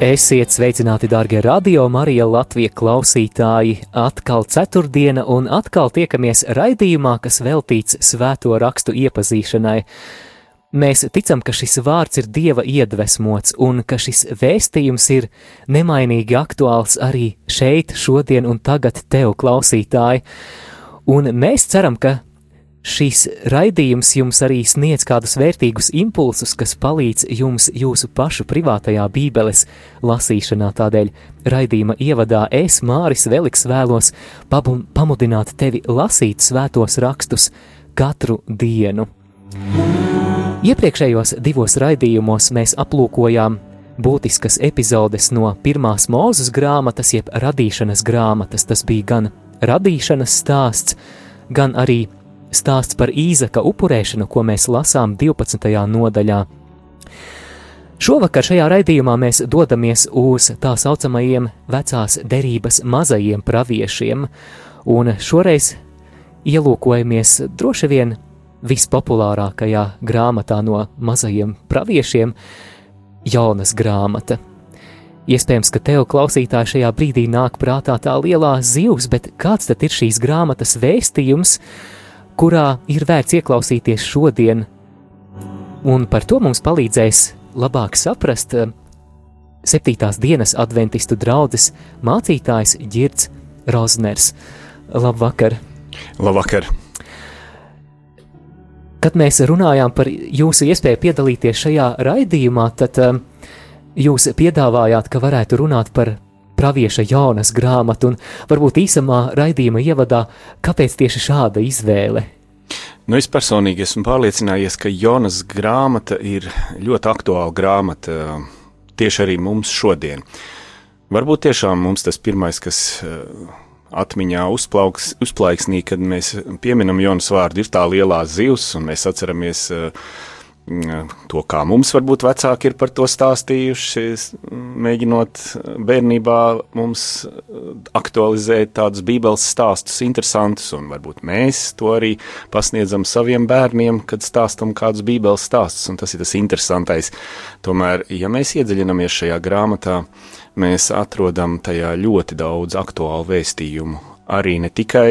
Esiet sveicināti, darbie radio Marija Latvijas klausītāji! Atkal ceturtdiena, un atkal tiekamies raidījumā, kas veltīts svēto rakstu iepazīšanai. Mēs ticam, ka šis vārds ir dieva iedvesmots, un ka šis vēstījums ir nemainīgi aktuāls arī šeit, šodien un tagad tev, klausītāji. Un mēs ceram, ka šīs raidījums jums arī sniedz kādus vērtīgus impulsus, kas palīdz jums jūsu pašu privātajā bībeles lasīšanā. Tādēļ raidījuma ievadā es, Māris Veliks, vēlos pamudināt tevi lasīt svētos rakstus katru dienu. Iepriekšējos divos raidījumos mēs aplūkojām būtiskas epizodes no pirmās mūzes grāmatas, jeb radīšanas grāmatas. Tas bija gan radīšanas stāsts, gan arī stāsts par īzaka upurēšanu, ko mēs lasām 12. nodaļā. Šovakar šajā raidījumā mēs dodamies uz tā saucamajiem vecās derības mazajiem praviešiem, un šoreiz ielūkojamies droši vien vispopulārākajā grāmatā no mazajiem praviešiem - Jaunas grāmata. Iespējams, ka tev klausītāji šajā brīdī nāk prātā tā lielā zivs, bet kāds tad ir šīs grāmatas vēstījums, kurā ir vērts ieklausīties šodien, un par to mums palīdzēs labāk saprast eh, septītās dienas adventistu draugs mācītājs Girts Rozners. Labvakar! Labvakar! Kad mēs runājām par jūsu iespēju piedalīties šajā raidījumā, tad um, jūs piedāvājāt, ka varētu runāt par pravieša Jānas grāmatu, un varbūt īsumā raidījuma ievadā, kāpēc tieši šāda izvēle? Nu, es personīgi esmu pārliecinājies, ka Jonas grāmata ir ļoti aktuāla grāmata tieši arī mums šodien. Varbūt tiešām mums tas pirmais, kas atmiņā uzplauks, uzplaiksnī, kad mēs pieminam Jonas vārdu, ir tā lielā zivs, un mēs atceramies uh, to, kā mums varbūt vecāki ir par to stāstījuši, mēģinot bērnībā mums aktualizēt tādus bībeles stāstus interesantus, un varbūt mēs to arī pasniedzam saviem bērniem, kad stāstam kādus bībeles stāstus, un tas ir tas interesantais. Tomēr, ja mēs iedziļinamies šajā grāmatā, mēs atrodam tajā ļoti daudz aktuālu vēstījumu, arī ne tikai,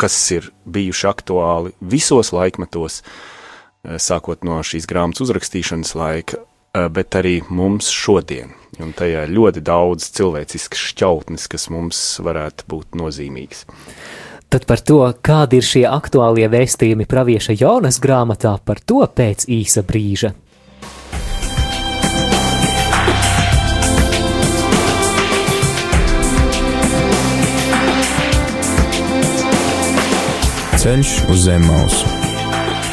kas ir bijuši aktuāli visos laikmetos, sākot no šīs grāmatas uzrakstīšanas laika, eh, bet arī mums šodien. Un tajā ir ļoti daudz cilvēciskas šķautnes, kas mums varētu būt nozīmīgas. Tad par to, kādi ir šie aktuālie vēstījumi pravieša Jonas grāmatā, par to pēc īsa brīža. Ceļš uz zem mausu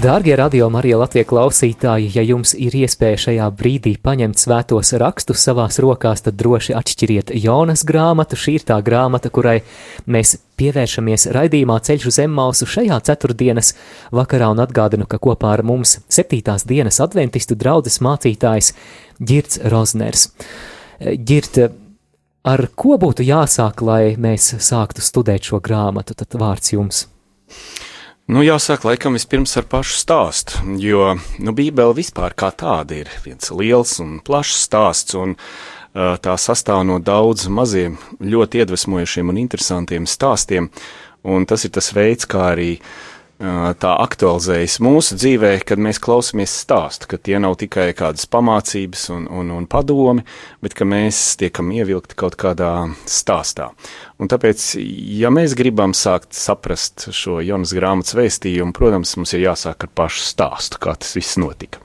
Dārgie radio Marija Latvijas klausītāji, ja jums ir iespēja šajā brīdī paņemt svētos rakstus savās rokās, tad droši atšķiriet Jonas grāmatu. Šī ir tā grāmata, kurai mēs pievēršamies raidījumā Ceļš uz Zemmausu šajā ceturtdienas vakarā un atgādinu, ka kopā ar mums septītās dienas adventistu draudzes mācītājs Girts Rozners. Girt, ar ko būtu jāsāk, lai mēs sāktu studēt šo grāmatu, tad vārds jums. Nu, jāsaka, laikam vispirms ar pašu stāstu, jo nu, Bībele vispār kā tāda ir viens liels un plašs stāsts, un uh, tā sastāv no daudz maziem, ļoti iedvesmojošiem un interesantiem stāstiem, un tas ir tas veids, kā arī uh, tā aktualizējas mūsu dzīvē, kad mēs klausāmies stāstu, ka tie nav tikai kādas pamācības un, un, un padomi, bet ka mēs tiekam ievilkti kaut kādā stāstā. Un tāpēc, ja mēs gribam sākt saprast šo Jonas grāmatas vēstījumu, protams, mums ir jāsāk ar pašu stāstu, kā tas viss notika.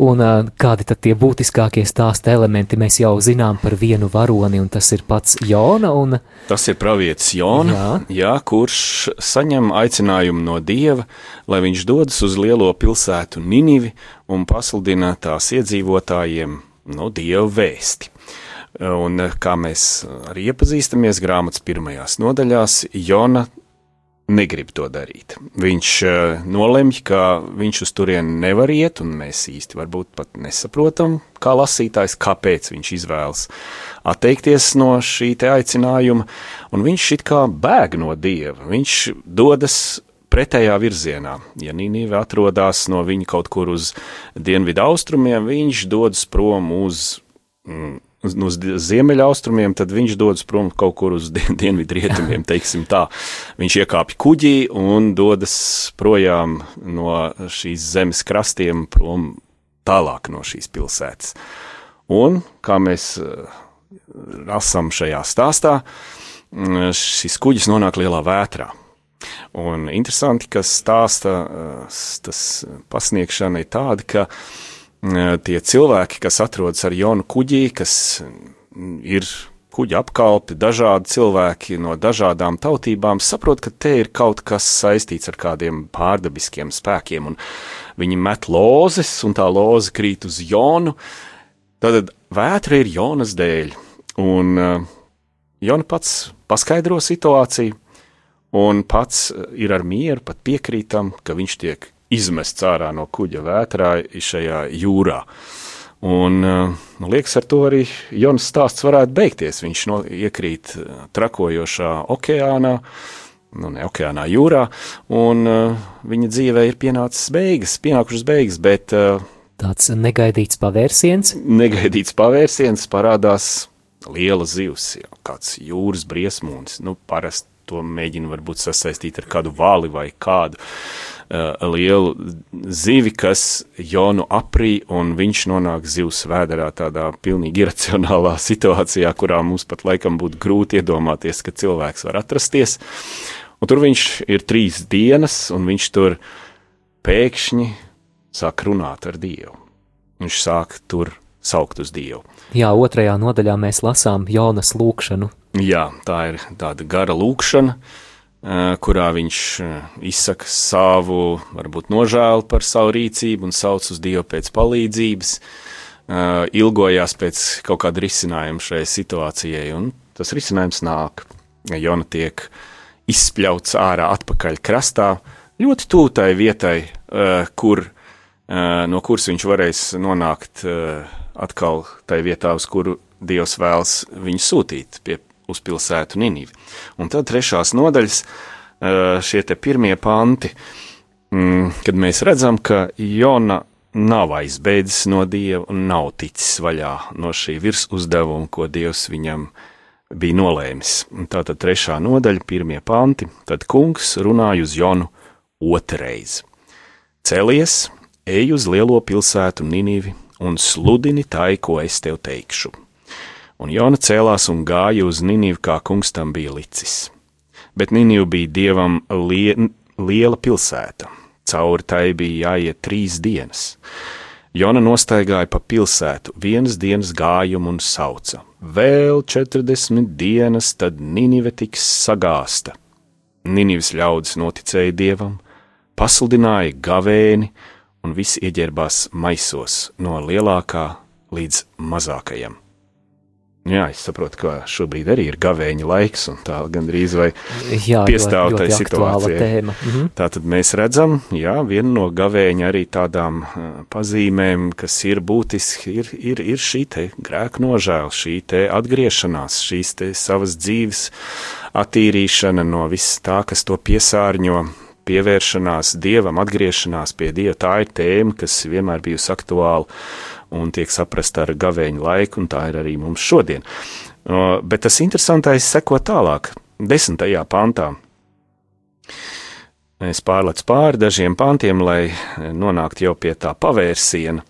Un kādi tad tie būtiskākie stāsta elementi? Mēs jau zinām par vienu varoni, un tas ir pats Jona. Un... Tas ir pravietis Jona, jā. Jā, kurš saņem aicinājumu no Dieva, lai viņš dodas uz lielo pilsētu Ninivi un pasludina tās iedzīvotājiem no Dieva vēsti. Un kā mēs arī iepazīstamies grāmatas pirmajās nodaļās, Jona negrib to darīt. Viņš uh, nolemj, ka viņš uz turieni nevar iet, un mēs īsti varbūt pat nesaprotam, kā lasītājs, kāpēc viņš izvēlas atteikties no šī te aicinājuma, un viņš it kā bēg no dieva. Viņš dodas pretējā virzienā. Ja Nīnīve atrodas no viņa kaut kur uz dienvidu austrumiem, viņš dodas prom uz mm, uz ziemeļaustrumiem, tad viņš dodas prom kaut kur uz dien, dienvidu rietumiem, teiksim tā. Viņš iekāpj kuģī un dodas projām no šīs zemes krastiem, prom tālāk no šīs pilsētas. Un, kā mēs lasām šajā stāstā, šis kuģis nonāk lielā vētrā. Un interesanti, ka stāsta tas pasniegšana ir tāda, ka uh, tie cilvēki, kas atrodas ar Jonu kuģī, kas ir kuģa apkalpi, dažādi cilvēki no dažādām tautībām, saprot, ka te ir kaut kas saistīts ar kādiem pārdabiskiem spēkiem, un viņi met lozes, un tā loze krīt uz Jonu. Tad vētra ir Jonas dēļ, un Jona pats paskaidro situāciju, un pats ir ar mieru, pat piekrītam, ka viņš tiek izmests ārā no kuģa vētrā šajā jūrā. Un, nu, liekas, ar to arī Jonas stāsts varētu beigties. Viņš no, iekrīt eh, trakojošā okeānā, nu, ne okeānā, jūrā, un uh, viņa dzīvē ir pienācis beigas, pienākušas beigas, bet tāds negaidīts pavērsiens. Negaidīts pavērsiens parādās liela zivs, jau kāds jūras briesmūnis. Nu, parasti to mēģina varbūt sasaistīt ar kādu vāli vai kādu uh, lielu zivi, kas Jonu aprī, un viņš nonāk zivs vēderā tādā pilnīgi iracionālā situācijā, kurā mums pat laikam būtu grūti iedomāties, ka cilvēks var atrasties. Un tur viņš ir trīs dienas, un viņš tur pēkšņi sāk runāt ar Dievu. Viņš sāk tur saukt uz Dievu. Jā, otrajā nodaļā mēs lasām Jonas lūkšanu. Jā, tā ir tāda gara lūkšana, kurā viņš izsaka savu, varbūt nožēlu par savu rīcību un sauc uz Dievu pēc palīdzības, ilgojās pēc kaut kāda risinājuma šai situācijai, un tas risinājums nāk. Jona tiek izspļauts ārā atpakaļ krastā, ļoti tūtai vietai, kur, no kuras viņš varēs nonākt atkal tai vietā, uz kuru Dievs vēlas viņu sūtīt pie uz pilsētu Ninivi. Un tad trešās nodaļas, šie te pirmie panti, mm, kad mēs redzam, ka Jona nav aizbēdzis no Dieva un nav ticis vaļā no šī virs uzdevuma, ko Dievs viņam bija nolēmis. Tātad trešā nodaļa, pirmie panti, tad kungs runāja uz Jonu otrreiz. Celies, ej uz lielo pilsētu Ninivi un sludini tai, ko es tev teikšu un Jona cēlās un gāja uz Ninivu, kā kungs tam bija licis. Bet Niniva bija dievam lie, liela pilsēta, cauri tai bija jāiet trīs dienas. Jona nostaigāja pa pilsētu, vienas dienas gājumu un sauca: Vēl četrdesmit dienas, tad Ninive tiks sagāsta. Ninivas ļaudis noticēja dievam, pasludināja gavēni, un visi ieģērbās maisos no lielākā līdz mazākajam. Jā, es saprotu, ka šobrīd arī ir gavēņa laiks, un tā gandrīz vai piestāv tai situācijai. Mhm. Tā tad mēs redzam, jā, viena no gavēņa arī tādām uh, pazīmēm, kas ir būtiski, ir, ir, ir šī te grēka nožēla, šī te atgriešanās, šīs te savas dzīves attīrīšana no viss tā, kas to piesārņo, pievēršanās Dievam, atgriešanās pie Dieva, tā ir tēma, kas vienmēr bijusi aktuāla un tiek saprasta ar gavēņu laiku, un tā ir arī mums šodien. Bet tas interesantais seko tālāk, desmitajā pantā. Es pārlecu pāri dažiem pantiem, lai nonāktu jau pie tā pavērsiena,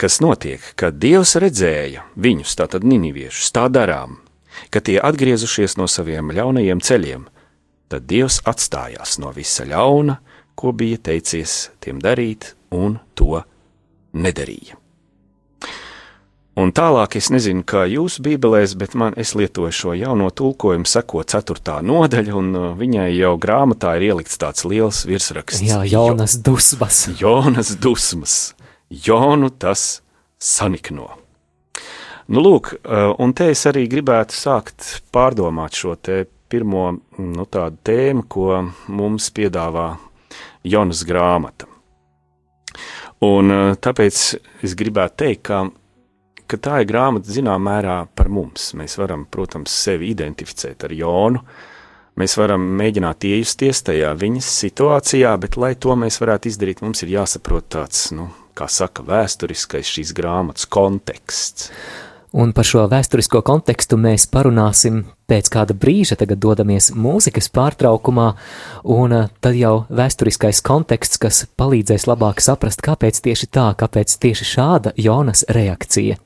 kas notiek, kad Dievs redzēja viņus, tātad niniviešus, tā darām, ka tie atgriezušies no saviem ļaunajiem ceļiem, tad Dievs atstājās no visa ļauna, ko bija teicies tiem darīt, un to nedarīja. Un tālāk es nezinu, kā jūsu bībelēs, bet man es lietoju šo jauno tulkojumu, seko ceturtā nodaļa, un uh, viņai jau grāmatā ir ielikts tāds liels virsraksts. Jā, Jonas dusmas. Jonas dusmas. Jonu tas sanikno. Nu, lūk, uh, un te es arī gribētu sākt pārdomāt šo te pirmo nu, tādu tēmu, ko mums piedāvā Jonas grāmata. Un uh, tāpēc es gribētu teikt, ka ka tā ir grāmata zināmā mērā par mums. Mēs varam, protams, sevi identificēt ar Jonu. Mēs varam mēģināt iejusties tajā viņas situācijā, bet, lai to mēs varētu izdarīt, mums ir jāsaprot tāds, nu, kā saka, vēsturiskais šīs grāmatas konteksts. Un par šo vēsturisko kontekstu mēs parunāsim pēc kāda brīža. Tagad dodamies mūzikas pārtraukumā, un eh, tad jau vēsturiskais konteksts, kas palīdzēs labāk saprast, kāpēc tieši tā, kāpēc tieši šāda Jonas reakcija.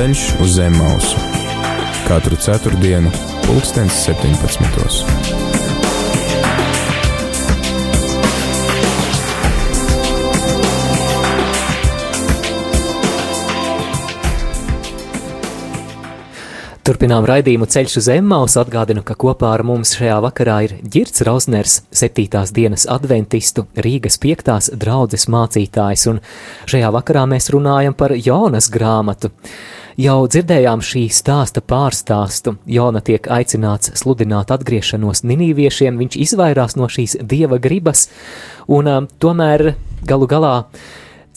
Ceļš uz zem mausu katru ceturtdienu, pulkstens 17. Turpinām raidījumu ceļš uz Emmaus. Atgādinu, ka kopā ar mums šajā vakarā ir Girts Rausners, 7. dienas adventistu, Rīgas 5. draudzes mācītājs, un šajā vakarā mēs runājam par Jonas grāmatu. Jau dzirdējām šī stāsta pārstāstu. Jona tiek aicināts sludināt atgriešanos ninīviešiem, viņš izvairās no šīs dieva gribas, un uh, tomēr galu galā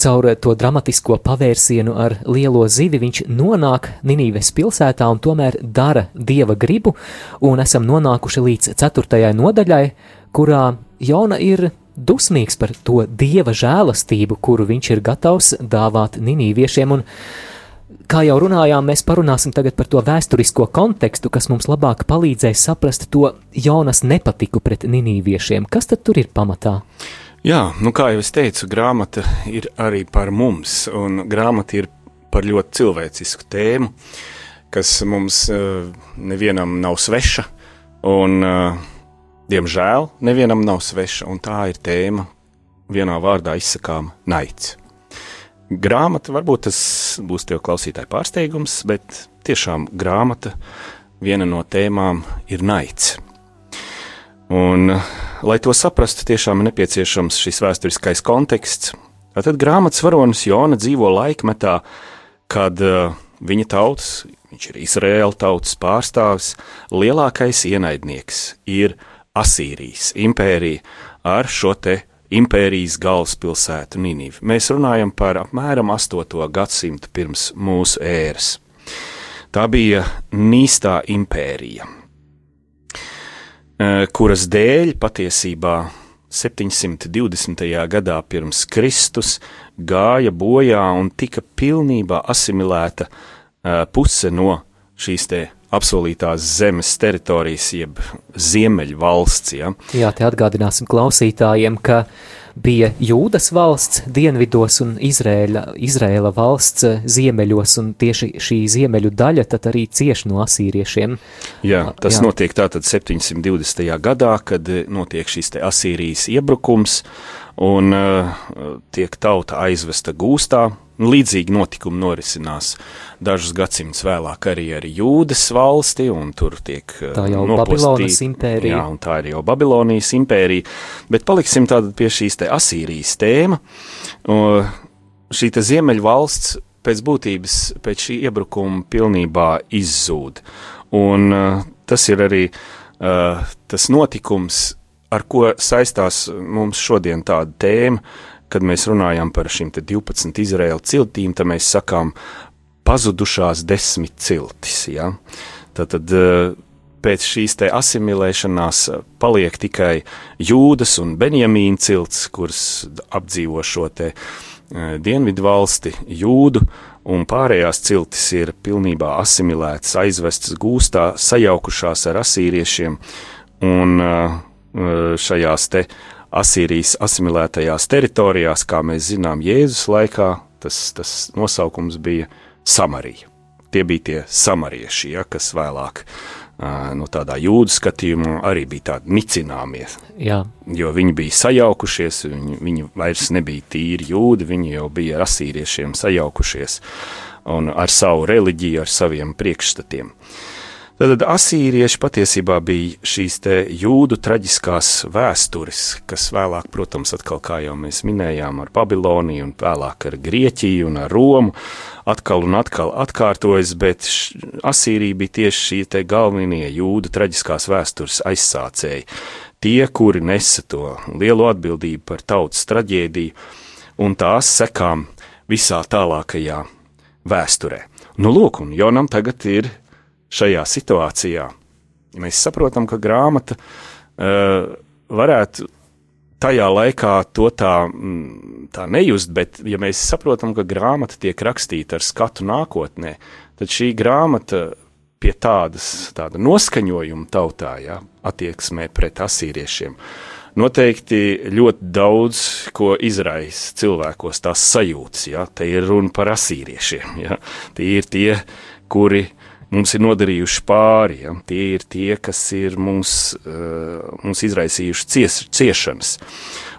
caur to dramatisko pavērsienu ar lielo zivi viņš nonāk Ninīves pilsētā un tomēr dara dieva gribu, un esam nonākuši līdz ceturtajai nodaļai, kurā Jona ir dusmīgs par to dieva žēlastību, kuru viņš ir gatavs dāvāt ninīviešiem. Kā jau runājām, mēs parunāsim tagad par to vēsturisko kontekstu, kas mums labāk palīdzēs saprast to Jonas nepatiku pret ninīviešiem. Kas tad tur ir pamatā? Jā, nu kā jau es teicu, grāmata ir arī par mums, un grāmata ir par ļoti cilvēcisku tēmu, kas mums uh, nevienam nav sveša, un uh, Diemžēl nevienam nav sveša, un tā ir tēma vienā vārdā izsakām naids. Grāmata, varbūt tas būs tev klausītāji pārsteigums, bet tiešām grāmata viena no tēmām ir naids. Un, lai to saprastu, tiešām ir nepieciešams šis vēsturiskais konteksts. Tad grāmatas varonis Jona dzīvo laikmetā, kad uh, viņa tautas, viņš ir Izraēla tautas pārstāvis, lielākais ienaidnieks ir Asīrijas impērija ar šo te impērijas galvaspilsētu Ninivu. Mēs runājam par apmēram 8. gadsimtu pirms mūsu ēras. Tā bija Nīstā impērija, eh, kuras dēļ patiesībā 720. gadā pirms Kristus gāja bojā un tika pilnībā asimilēta eh, puse no šīs te apsolītās zemes teritorijas, jeb ziemeļu valsts. Ja? Jā, te atgādināsim klausītājiem, ka bija Jūdas valsts dienvidos un Izrēla, Izrēla valsts ziemeļos, un tieši šī ziemeļu daļa tad arī cieš no asīriešiem. Jā, tas Jā. notiek tātad 720. gadā, kad notiek šis te Asīrijas iebrukums, un uh, tiek tauta aizvesta gūstā, Līdzīgi notikumi norisinās dažus gadsimtus vēlāk arī ar Jūdas valsti, un tur tiek tā jau Babilonas impērija. Jā, un tā ir jau Babilonijas impērija, bet paliksim tātad pie šīs te Asīrijas tēma. Šī te Ziemeļu valsts pēc būtības pēc šī iebrukuma pilnībā izzūd, un uh, tas ir arī uh, tas notikums, ar ko saistās mums šodien tāda tēma, kad mēs runājam par šīm 12 Izraēla ciltīm, tad mēs sakām pazudušās desmit ciltis. Ja? Tad, tad eh, pēc šīs asimilēšanās paliek tikai Jūdas un Benjamīna cilts, kuras apdzīvo šo te eh, dienvidu valsti, Jūdu, un pārējās ciltis ir pilnībā asimilētas, aizvestas gūstā, sajaukušās ar asīriešiem, un eh, šajās te Asīrijas asimilētajās teritorijās, kā mēs zinām, Jēzus laikā tas, tas nosaukums bija Samarija. Tie bija tie samarieši, ja, kas vēlāk no tādā jūdu skatījumā arī bija tādi nicināmie. Jā. Jo viņi bija sajaukušies, viņi, viņi vairs nebija tīri jūdi, viņi jau bija ar asīriešiem sajaukušies un ar savu reliģiju, ar saviem priekšstatiem. Uh, Tad asīrieši patiesībā bija šīs jūdu traģiskās vēstures, kas vēlāk, protams, atkal, kā jau mēs minējām, ar Babiloniju un vēlāk ar Grieķiju un ar Romu, atkal un atkal atkārtojas, bet Asīrija bija tieši šī galvenie jūdu traģiskās vēstures aizsācēji. Tie, kuri nesa to lielo atbildību par tautas traģēdiju un tās sekām visā tālākajā vēsturē. Nu, lūk, un Jonam tagad ir šajā situācijā. Mēs saprotam, ka grāmata uh, varētu tajā laikā to tā, mm, tā nejust, bet, ja mēs saprotam, ka grāmata tiek rakstīta ar skatu nākotnē, tad šī grāmata pie tādas tāda noskaņojuma tautā, ja, attieksmē pret asīriešiem, noteikti ļoti daudz ko izraisa cilvēkos tās sajūtas. Ja, te ir runa par asīriešiem. Ja, tie ir tie, kuri uh, mums ir nodarījuši pāri. Ja? Tie ir tie, kas ir mums, uh, mums izraisījuši cies, ciešanas.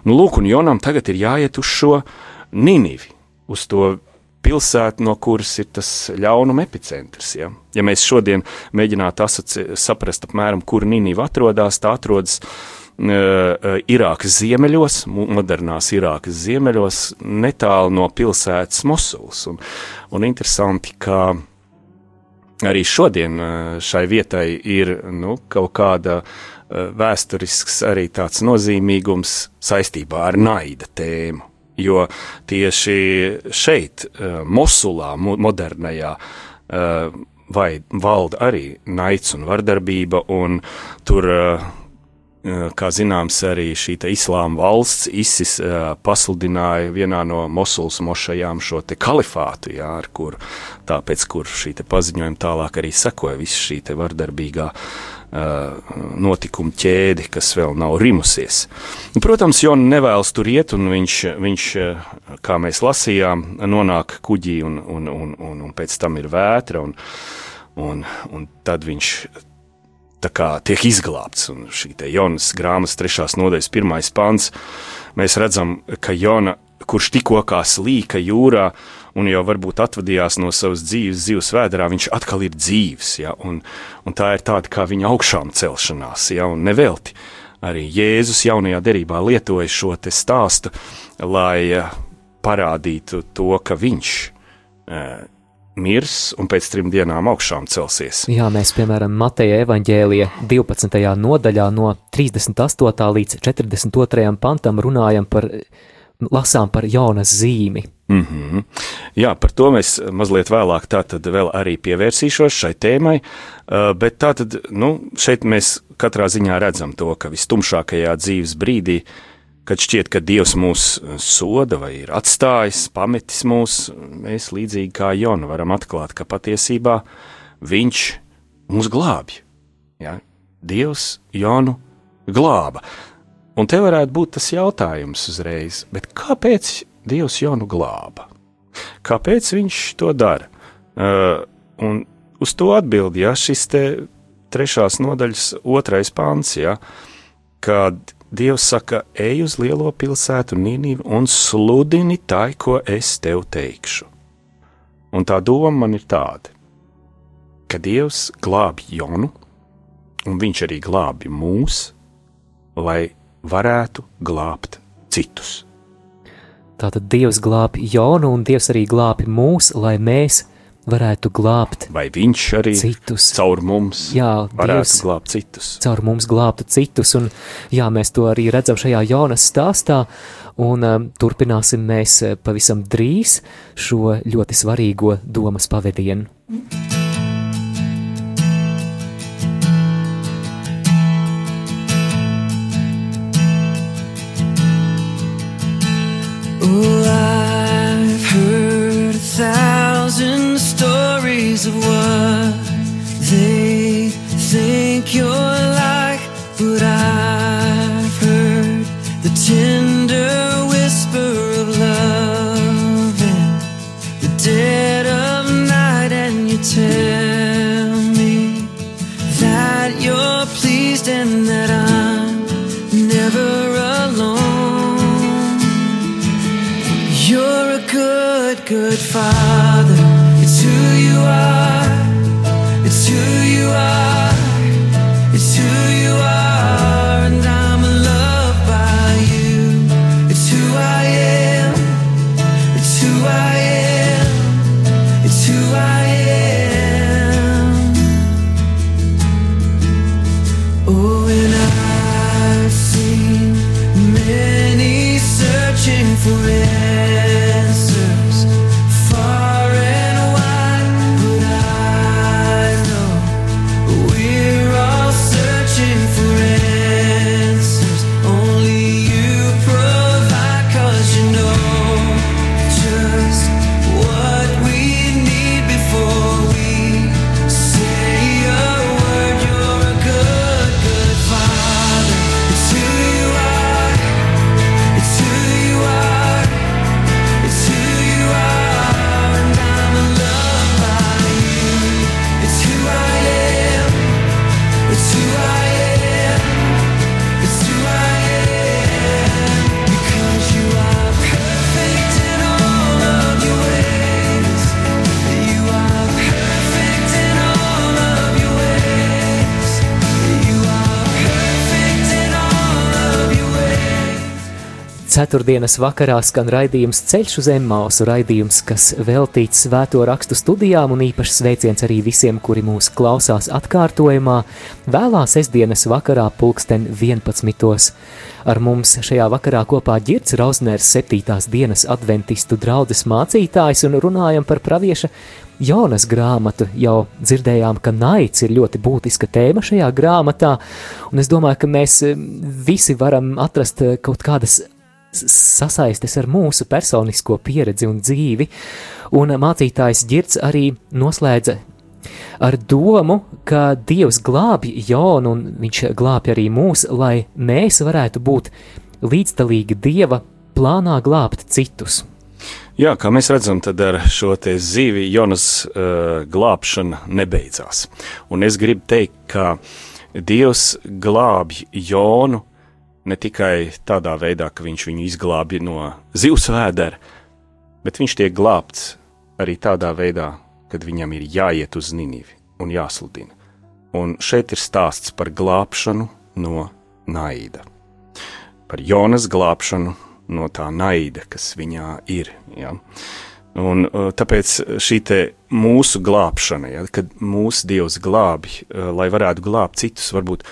Nu, lūk, un Jonam tagad ir jāiet uz šo Ninivi, uz to pilsētu, no kuras ir tas ļaunuma epicentrs. Ja, ja mēs šodien mēģinātu saprast, apmēram, kur Nīniva atrodas, tā atrodas uh, Irākas ziemeļos, modernās Irākas ziemeļos, netālu no pilsētas Mosuls. Un, un interesanti, ka arī šodien šai vietai ir nu, kaut kāda vēsturisks arī tāds nozīmīgums saistībā ar naida tēmu. Jo tieši šeit, Mosulā, modernajā, vai valda arī naids un vardarbība, un tur Eh, kā zināms, arī šī islāma valsts ISIS eh, pasludināja vienā no Mosulas mošajām šo kalifātu, jā, ar kuru tāpēc, kur šī paziņojuma tālāk arī sekoja visa šī vardarbīgā uh, notikuma ķēde, kas vēl nav rimusies. Protams, Jona nevēlas tur iet, un viņš, viņš, kā mēs lasījām, nonāk kuģī, un, un, un, un, un pēc tam ir vētra, un, un, un tad viņš kā, tiek izglābts. Un šī Jonas grāmatas trešās nodaļas pirmais pants, mēs redzam, ka Jona, kurš tikko kā slīka jūrā un jau varbūt atvadījās no savas dzīves, zivs vēdā, viņš atkal ir dzīves. Ja, un, un tā ir tāda kā viņa augšām celšanās, ja, un nevelti. Arī Jēzus jaunajā derībā lietoja šo stāstu, lai eh, parādītu to, ka viņš uh, mirs un pēc trim dienām augšām celsies. Jā, mēs, piemēram, Mateja evaņģēlija 12. nodaļā no 38. līdz 42. pantam runājam par, lasām par jaunas zīmi. Mm -hmm. Jā, par to mēs mazliet vēlāk tātad vēl arī pievērsīšos šai tēmai, bet tātad, nu, šeit mēs katrā ziņā redzam to, ka vistumšākajā dzīves brīdī kad šķiet, ka Dievs mūs uh, soda vai ir atstājis, pametis mūs, mēs līdzīgi kā Jona varam atklāt, ka patiesībā Viņš mūs glābj. Ja? Dievs Jonu glāba. Un te varētu būt tas jautājums uzreiz, kāpēc Dievs Jonu glāba? Kāpēc viņš to dara? Uh, un uz to atbild, ja šis te trešās nodaļas otrais pāns, ja, kad Dievs saka, ej uz lielo pilsētu Nīnīvu un sludini tai, ko es tev teikšu. Un tā doma man ir tāda, ka Dievs glābj Jonu, un viņš arī glābj mūs, lai varētu glābt citus. Tātad Dievs glābj Jonu, un Dievs arī glābj mūs, lai mēs varētu glābt. Vai viņš arī citus caur mums jā, varētu Dievs glābt citus? Caur mums glābtu citus, un jā, mēs to arī redzam šajā jaunas stāstā, un um, turpināsim mēs uh, pavisam drīz šo ļoti svarīgo domas pavadienu. Oh, thousand of what they think you're like, but I've heard the tender whisper of love in the dead of night, and you tell me that you're pleased and that I'm never alone. You're a good, good father Ceturtdienas vakarā skan raidījums Ceļš uz Emmausu, raidījums, kas veltīts svēto rakstu studijām un īpašs sveiciens arī visiem, kuri mūs klausās atkārtojumā, vēlā sestdienas vakarā pulksten 11. Ar mums šajā vakarā kopā ģirds Rausners septītās dienas adventistu draudzes mācītājs un runājam par pravieša Jonas grāmatu. Jau dzirdējām, ka naids ir ļoti būtiska tēma šajā grāmatā, un es domāju, ka mēs visi varam atrast kaut kādas sasaistes ar mūsu personisko pieredzi un dzīvi, un mācītājs Girts arī noslēdza ar domu, ka Dievs glābj Jonu un viņš glābj arī mūs, lai mēs varētu būt līdzdalīgi Dieva plānā glābt citus. Jā, kā mēs redzam, tad ar šo zīvi Jonas uh, glābšana nebeidzās. Un es gribu teikt, ka Dievs glābj Jonu ne tikai tādā veidā, ka viņš viņu izglābja no zivs vēdera, bet viņš tiek glābts arī tādā veidā, kad viņam ir jāiet uz Nīnivi un jāsludina. Un šeit ir stāsts par glābšanu no naida, par Jonas glābšanu no tā naida, kas viņā ir. Ja? Un, uh, tāpēc šī mūsu glābšana, ja, kad mūsu dievs glābj, uh, lai varētu glābt citus, varbūt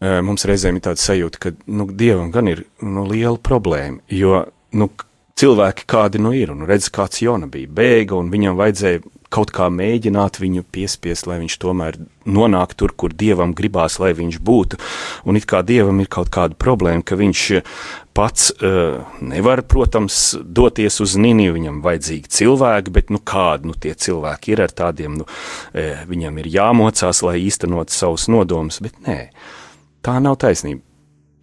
mums reizēm ir tāda sajūta, ka nu, dievam gan ir nu, liela problēma, jo nu, cilvēki kādi nu ir, un redz, kāds Jona bija bēga, un viņam vajadzēja kaut kā mēģināt viņu piespiest, lai viņš tomēr nonāk tur, kur dievam gribās, lai viņš būtu. Un it kā dievam ir kaut kāda problēma, ka viņš pats uh, nevar, protams, doties uz Nīniju, viņam vajadzīgi cilvēki, bet nu kādi nu, tie cilvēki ir ar tādiem, nu, uh, viņam ir jāmocās, lai īstenot savus nodomus, bet nē. Tā nav taisnība.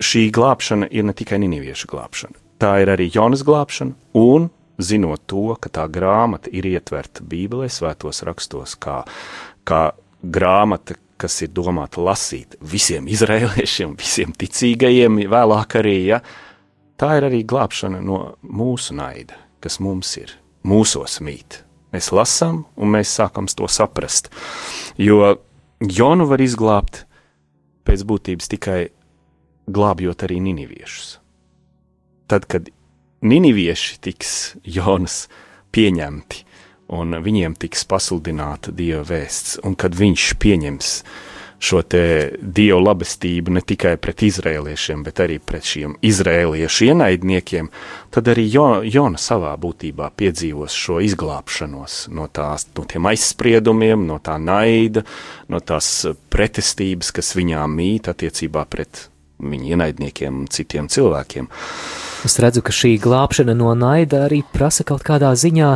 Šī glābšana ir ne tikai niniviešu glābšana, tā ir arī Jonas glābšana, un zinot to, ka tā grāmata ir ietverta Bībelē, svētos rakstos, kā, kā grāmata, kas ir domāta lasīt visiem izrēliešiem, visiem ticīgajiem, vēlāk arī, ja, tā ir arī glābšana no mūsu naida, kas mums ir, mūsos mīt. Mēs lasām, un mēs sākam to saprast. Jo Jonu var izglābt pēc būtības tikai glābjot arī niniviešus. Tad, kad ninivieši tiks Jonas pieņemti un viņiem tiks pasludināta Dieva vēsts, un kad viņš pieņems šo dievu labestību ne tikai pret izrēliešiem, bet arī pret šiem izrēliešu ienaidniekiem, tad arī jo, Jona savā būtībā piedzīvos šo izglābšanos no, tās, no tiem aizspriedumiem, no tā naida, no tās pretestības, kas viņām mīt attiecībā pret viņu ienaidniekiem un citiem cilvēkiem. Es redzu, ka šī glābšana no naida arī prasa kaut kādā ziņā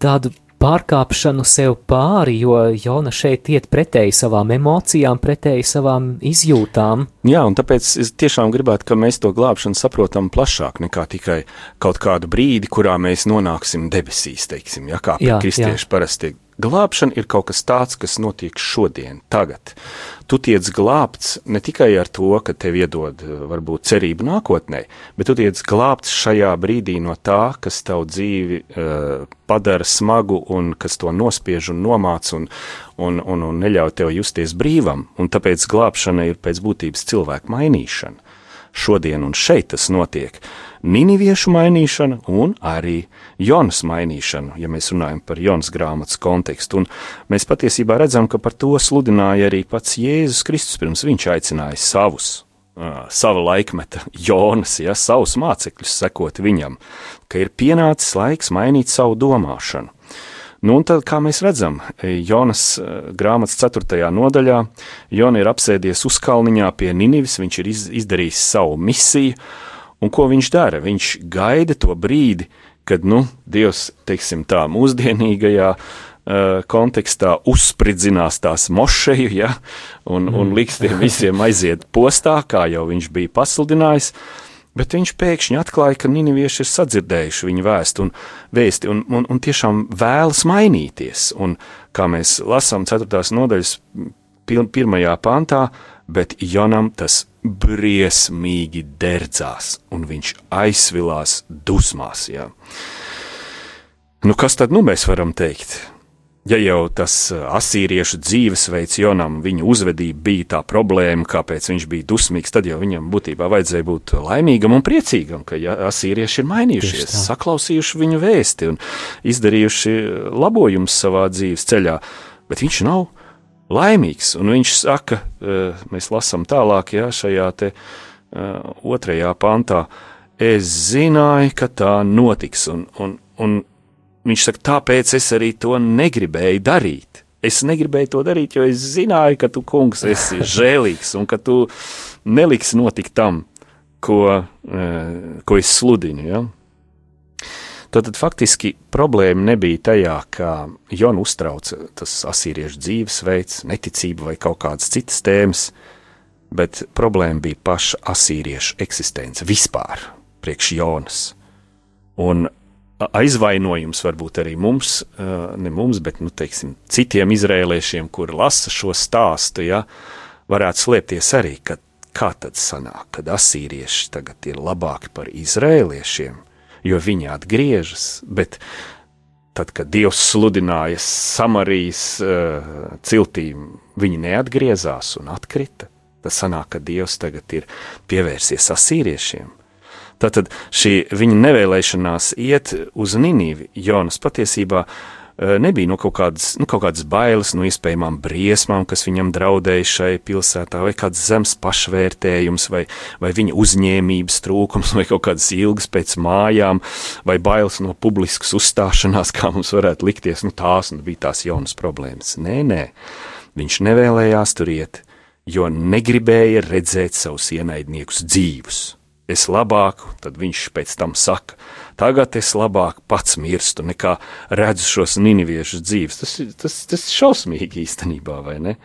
tādu pārkāpšanu sev pāri, jo Jona šeit iet pretēji savām emocijām, pretēji savām izjūtām. Jā, un tāpēc es tiešām gribētu, ka mēs to glābšanu saprotam plašāk nekā tikai kaut kādu brīdi, kurā mēs nonāksim debesīs, teiksim, ja kā jā, kristieši jā. parasti Glābšana ir kaut kas tāds, kas notiek šodien, tagad. Tu tiec glābts ne tikai ar to, ka tev iedod varbūt cerību nākotnē, bet tu tiec glābts šajā brīdī no tā, kas tavu dzīvi uh, padara smagu un kas to nospiež un nomāc un, un, un, un neļauj tev justies brīvam. Un tāpēc glābšana ir pēc būtības cilvēku mainīšana. Šodien un šeit tas notiek. Niniviešu mainīšana un arī Jonas mainīšana, ja mēs runājam par Jonas grāmatas kontekstu. Un mēs patiesībā redzam, ka par to sludināja arī pats Jēzus Kristus, pirms viņš aicināja savus sava laikmeta Jonas, ja savus mācekļus sekot viņam, ka ir pienācis laiks mainīt savu domāšanu. Nu, un tad, kā mēs redzam, Jonas grāmatas 4. nodaļā, Jona ir apsēdies uzkalniņā pie Ninivis, viņš ir izdarījis savu misiju, Un ko viņš dara? Viņš gaida to brīdi, kad nu, Dievs, teiksim, tā mūsdienīgajā uh, kontekstā uzspridzinās tās mošeju, ja, un, mm. un liks tiem visiem aiziet postā, kā jau viņš bija pasludinājis. Bet viņš pēkšņi atklāja, ka ninivieši ir sadzirdējuši viņa vēstu un vēsti, un, un, un tiešām vēlas mainīties. Un, kā mēs lasām 4. nodaļas pirmajā pantā, bet Jonam tas briesmīgi derdzās, un viņš aizsvilās dusmās. Jā. Nu, kas tad nu mēs varam teikt? Ja jau tas asīriešu dzīvesveids Jonam, viņa uzvedība bija tā problēma, kāpēc viņš bija dusmīgs, tad jau viņam būtībā vajadzēja būt laimīgam un priecīgam, ka ja, asīrieši ir mainījušies, saklausījuši viņu vēsti un izdarījuši labojumus savā dzīves ceļā, bet viņš nav laimīgs, un viņš saka, mēs lasām tālāk, jā, šajā te otrajā pantā, es zināju, ka tā notiks, un, un, un Viņš saka, tāpēc es arī to negribēju darīt. Es negribēju to darīt, jo es zināju, ka tu, kungs, esi žēlīgs un ka tu neliksi notikt tam, ko, eh, ko es sludinu. Ja? Tad, tad faktiski problēma nebija tajā, ka Jona uztrauca tas asīriešu dzīvesveids, neticība vai kaut kādas citas tēmas, bet problēma bija paša asīriešu eksistence vispār, priekš Jonas. Un aizvainojums varbūt arī mums, ne mums, bet nu, teiksim, citiem izrēliešiem, kur lasa šo stāstu, ja, varētu slēpties arī, ka kā tad sanāk, kad asīrieši tagad ir labāki par izrēliešiem, jo viņi atgriežas, bet tad, kad Dievs sludināja Samarijas uh, ciltīm, viņi neatgriezās un atkrita. Tas sanāk, ka Dievs tagad ir pievērsies asīriešiem. Tātad šī viņa nevēlēšanās iet uz Nīnīvi, Jonas patiesībā e, nebija no kaut kādas, nu, kaut kādas bailes no iespējamām briesmām, kas viņam draudēja šai pilsētā, vai kāds zems pašvērtējums, vai, vai viņa uzņēmības trūkums, vai kaut kādas ilgas pēc mājām, vai bailes no publiskas uzstāšanās, kā mums varētu likties, nu tās nu, bija tās jaunas problēmas. Nē, nē, viņš nevēlējās tur iet, jo negribēja redzēt savus ienaidniekus dzīvus es labāk, tad viņš pēc tam saka, tagad es labāk pats mirstu, nekā redzu šos niniviešus dzīves. Tas, tas, tas ir šausmīgi īstenībā, vai ne?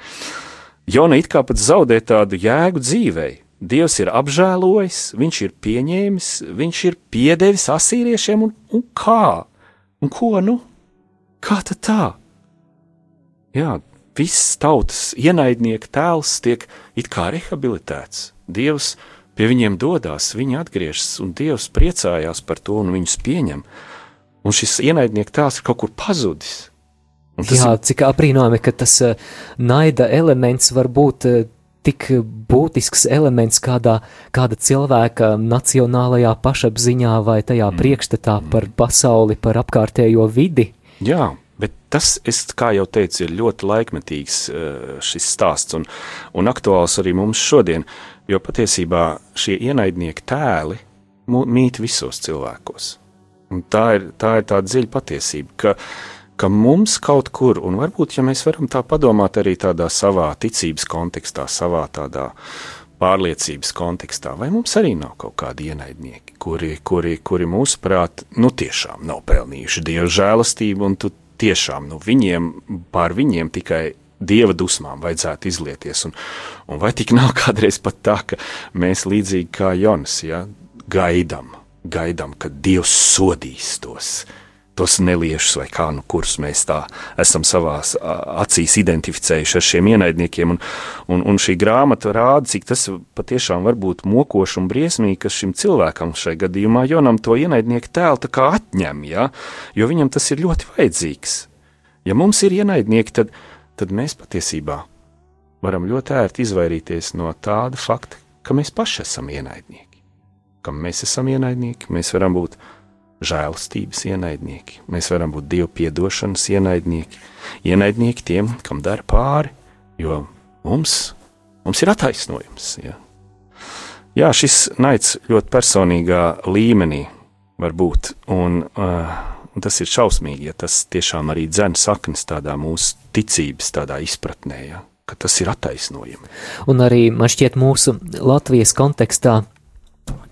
Jona it kā pat zaudē tādu jēgu dzīvei. Dievs ir apžēlojis, viņš ir pieņēmis, viņš ir piedevis asīriešiem, un, un kā? Un ko nu? Kā tad tā? Jā, viss tautas ienaidnieka tēls tiek it kā rehabilitēts. Dievs ir pie viņiem dodas, viņi atgriežas, un Dievs priecājās par to un viņus pieņem. Un šis ienaidnieks tēls ir kaut kur pazudis. Jā, ir... cik aprīnojami, ka tas uh, naida elements var būt uh, tik būtisks elements kādā, kāda cilvēka nacionālajā pašapziņā vai tajā mm. priekšstatā mm. par pasauli, par apkārtējo vidi. Jā, Bet tas, es, kā jau teicu, ir ļoti laikmetīgs uh, šis stāsts un, un aktuāls arī mums šodien. Jo patiesībā šie ienaidnieki tēli mīt visos cilvēkos. Un tā ir, tā ir tā dziļa patiesība, ka, ka mums kaut kur, un varbūt, ja mēs varam tā padomāt arī tādā savā ticības kontekstā, savā tādā pārliecības kontekstā, vai mums arī nav kaut kādi ienaidnieki, kuri, kuri, kuri mūsuprāt, nu tiešām nav pelnījuši dievu žēlastību, un tu tiešām, nu viņiem, pār viņiem tikai dieva dusmām vajadzētu izlieties. Un, un vai tik nav kādreiz pat tā, ka mēs līdzīgi kā Jonas ja, gaidām, gaidām, ka dievs sodīs tos. Tos neliešus, vai kā nu kurus mēs tā esam savā acīs identificējuši ar šiem ienaidniekiem. Un, un, un šī grāmata rāda, cik tas patiešām var būt mokoši un briesmīgi, ka šim cilvēkam šai gadījumā Jonam to ienaidnieku tēlu tā kā atņem, ja? jo viņam tas ir ļoti vajadzīgs. Ja mums ir ienaidnieki, tad, tad mēs patiesībā varam ļoti ērti izvairīties no tāda fakta, ka mēs paši esam ienaidnieki. Kam mēs esam ienaidnieki, mēs varam būt žēlastības ienaidnieki, mēs varam būt dievu piedošanas ienaidnieki, ienaidnieki tiem, kam dara pāri, jo mums, mums ir attaisnojums. Ja. Jā, šis naids ļoti personīgā līmenī var būt, un uh, Un tas ir šausmīgi, ja tas tiešām arī dzen saknes tādā mūsu ticības tādā izpratnē, ja, ka tas ir attaisnojami. Un arī man šķiet mūsu Latvijas kontekstā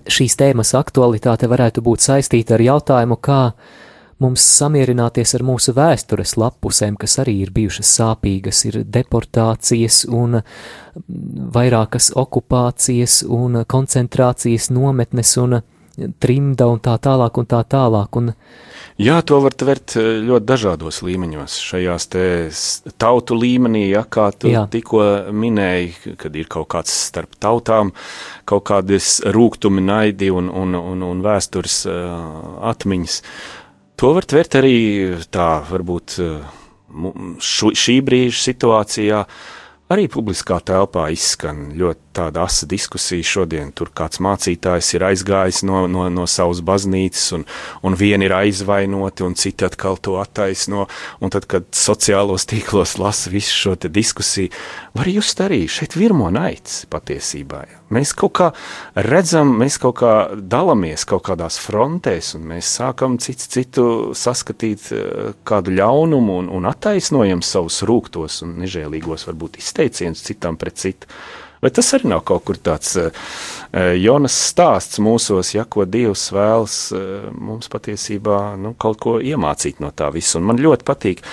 šīs tēmas aktualitāte varētu būt saistīta ar jautājumu, kā mums samierināties ar mūsu vēstures lapusēm, kas arī ir bijušas sāpīgas, ir deportācijas un vairākas okupācijas un koncentrācijas nometnes un trimda un tā tālāk un tā tālāk. Un Jā, to var tvert eh, ļoti dažādos līmeņos. Šajās tautu līmenī, ja, kā tu Jā. tikko minēji, kad ir kaut kāds starp tautām, kaut kādas rūkumi, naidi un, un, un, un vēstures uh, atmiņas. To var tvert arī tā, varbūt uh, šī brīža situācijā arī publiskā telpā izskan ļoti tāda asa diskusija šodien. Tur kāds mācītājs ir aizgājis no, no, no savas baznīcas, un, un vieni ir aizvainoti, un citi atkal to attaisno. Un tad, kad sociālos tīklos lasa visu šo diskusiju, var just arī šeit virmo naids patiesībā. Ja. Mēs kaut kā redzam, mēs kaut kā dalāmies kaut kādās frontēs, un mēs sākam cits citu saskatīt eh, kādu ļaunumu un, un attaisnojam savus rūktos un nežēlīgos varbūt izteicienus citam pret citu. Vai tas arī nav kaut kur tāds uh, Jonas stāsts mūsos, ja ko Dievs vēlas uh, mums patiesībā nu, kaut ko iemācīt no tā visa? Un man ļoti patīk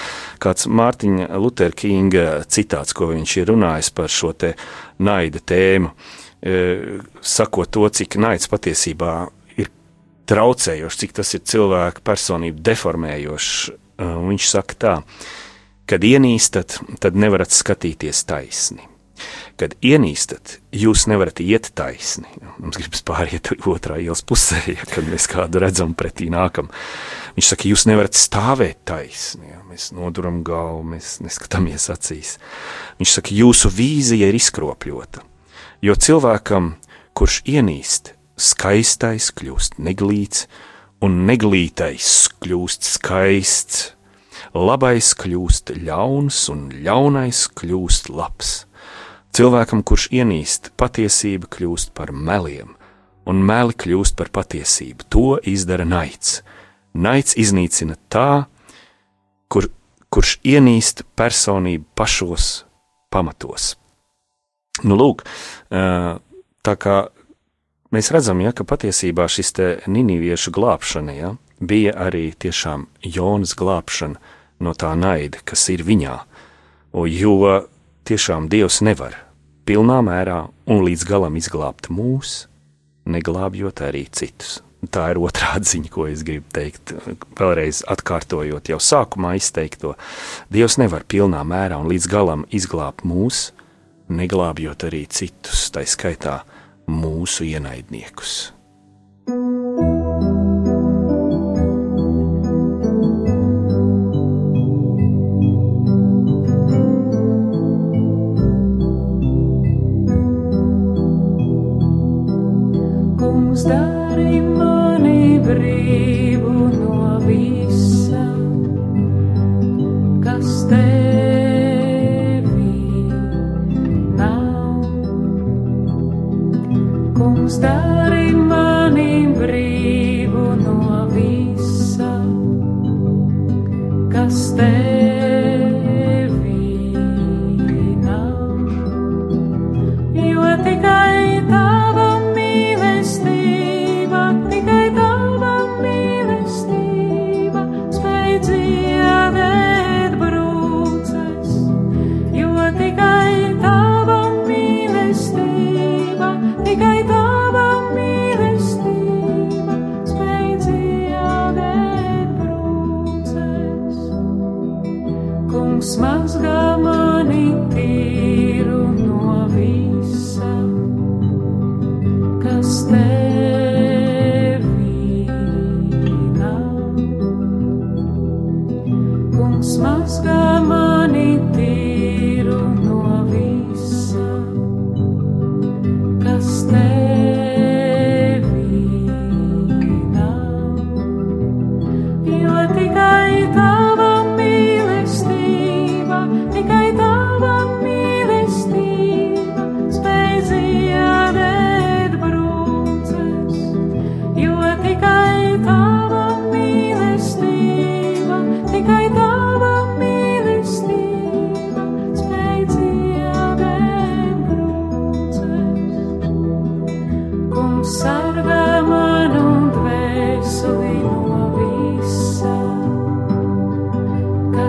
kāds Mārtiņa Lutera Kinga citāts, ko viņš ir runājis par šo te naida tēmu, uh, sakot to, cik naids patiesībā ir traucējošs, cik tas ir cilvēku personību deformējošs. Viņš saka tā, kad ienīstat, tad nevarat skatīties taisni kad ienīstat, jūs nevarat iet taisni. Mums gribas pāriet otrā ielas pusē, ja, kad mēs kādu redzam pretī nākam. Viņš saka, jūs nevarat stāvēt taisni. Ja. Mēs noduram galvu, mēs neskatāmies acīs. Viņš saka, jūsu vīzija ir izkropļota. Jo cilvēkam, kurš ienīst, skaistais kļūst neglīts, un neglītais kļūst skaists. Labais kļūst ļauns, un ļaunais kļūst labs. Cilvēkam, kurš ienīst, patiesība kļūst par meliem, un meli kļūst par patiesību. To izdara naids. Naids iznīcina tā, kur, kurš ienīst personību pašos pamatos. Nu, lūk, tā kā mēs redzam, ja, ka patiesībā šis ninīviešu glābšana ja, bija arī tiešām Jonas glābšana no tā naida, kas ir viņā. Jo tiešām Dievs nevar pilnā mērā un līdz galam izglābt mūs, neglābjot arī citus. Tā ir otrā ziņa, ko es gribu teikt. Vēlreiz atkārtojot jau sākumā izteikto, Dievs nevar pilnā mērā un līdz galam izglābt mūs, neglābjot arī citus, tā skaitā mūsu ienaidniekus. kungs, dari mani brīvu no visa, kas tev.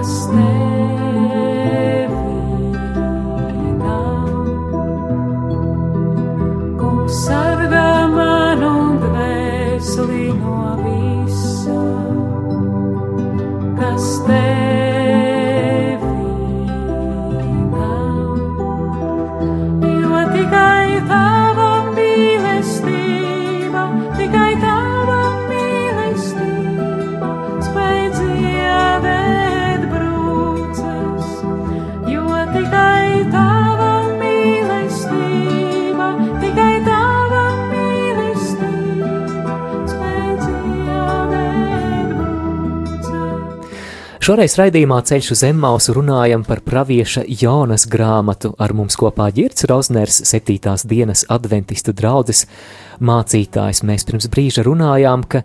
Stay. Šoreiz raidījumā Ceļš uz Emmausu runājam par pravieša Jānas grāmatu. Ar mums kopā Girts Rozners, septītās dienas adventistu draudzes mācītājs. Mēs pirms brīža runājām, ka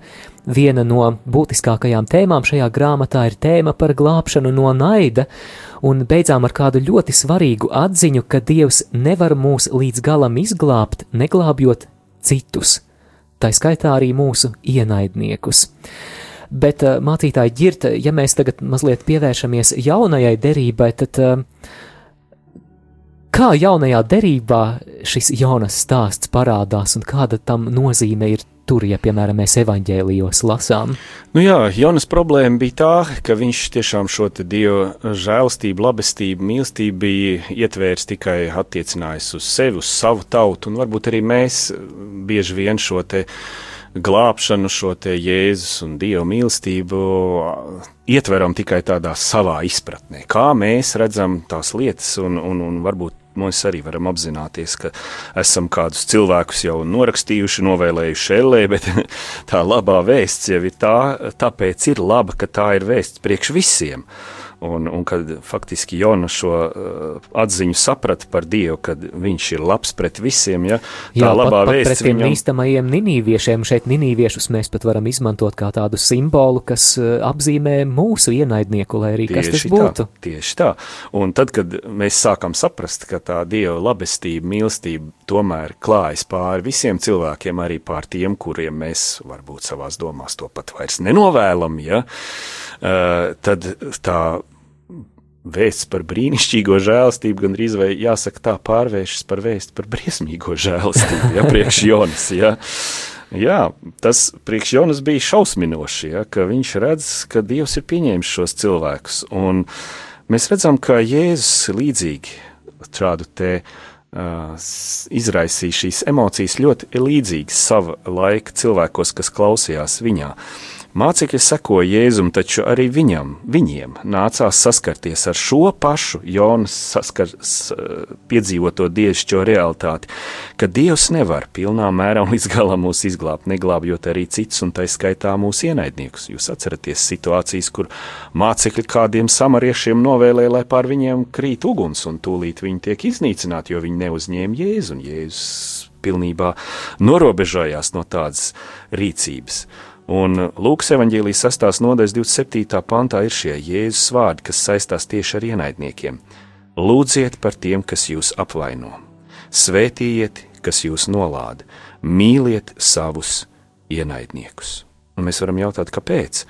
viena no būtiskākajām tēmām šajā grāmatā ir tēma par glābšanu no naida, un beidzām ar kādu ļoti svarīgu atziņu, ka Dievs nevar mūs līdz galam izglābt, neglābjot citus, tā skaitā arī mūsu ienaidniekus. Bet uh, mācītāji ģirta, ja mēs tagad mazliet pievēršamies jaunajai derībai, tad uh, kā jaunajā derībā šis jaunas stāsts parādās un kāda tam nozīme ir tur, ja, piemēram, mēs evaņģēlijos lasām? Nu jā, Jonas problēma bija tā, ka viņš tiešām šo Dieva žēlastību, labestību, mīlestību bija ietvērs tikai attiecinājis uz sevi, uz savu tautu, un varbūt arī mēs bieži vien šo te glābšanu, šo Jēzus un Dieva mīlestību ietveram tikai tādā savā izpratnē, kā mēs redzam tās lietas, un, un, un varbūt mēs arī varam apzināties, ka esam kādus cilvēkus jau norakstījuši, novēlējuši ellē, bet tā labā vēsts jau ir tā, tāpēc ir laba, ka tā ir vēsts priekš visiem. Uh, Un, un kad faktiski Jona šo uh, atziņu saprata par Dievu, kad viņš ir labs pret visiem, ja, tā Jā, labā pat, pat vēsts pret tiem viņam... nīstamajiem ninīviešiem, šeit ninīviešus mēs pat varam izmantot kā tādu simbolu, kas uh, apzīmē mūsu ienaidnieku, lai arī kas tas Tieši būtu. Tā, tieši tā. Un tad, kad mēs sākam saprast, ka tā Dieva labestība, mīlestība tomēr klājas pāri visiem cilvēkiem, arī pār tiem, kuriem mēs varbūt savās domās to pat vairs nenovēlam, ja, uh, tad tā vēsts par brīnišķīgo žēlastību, gan drīz vai jāsaka tā pārvēršas par vēstu par briesmīgo žēlastību, ja priekš Jonas, ja. Jā, tas priekš Jonas bija šausminoši, ja, ka viņš redz, ka Dievs ir pieņēmis šos cilvēkus, un mēs redzam, ka Jēzus līdzīgi šādu te uh, izraisīja šīs emocijas ļoti līdzīgas sava laika cilvēkos, kas klausījās viņā. Uh, Mācekļi sekoja Jēzum, taču arī viņam, viņiem nācās saskarties ar šo pašu Jonas saskar, piedzīvoto dievišķo realitāti, ka Dievs nevar pilnā mērā un līdz galam mūs izglābt, neglābjot arī citus, un tā skaitā mūsu ienaidniekus. Jūs atceraties situācijas, kur mācekļi kādiem samariešiem novēlēja, lai pār viņiem krīt uguns, un tūlīt viņi tiek iznīcināti, jo viņi neuzņēma Jēzu, un Jēzus pilnībā norobežojās no tādas rīcības. Un Lūkas evanģēlijas 6. nodaļas 27. pantā ir šie Jēzus vārdi, kas saistās tieši ar ienaidniekiem. Lūdziet par tiem, kas jūs apvaino, svētījiet, kas jūs nolāda, mīliet savus ienaidniekus. Un mēs varam jautāt, kāpēc?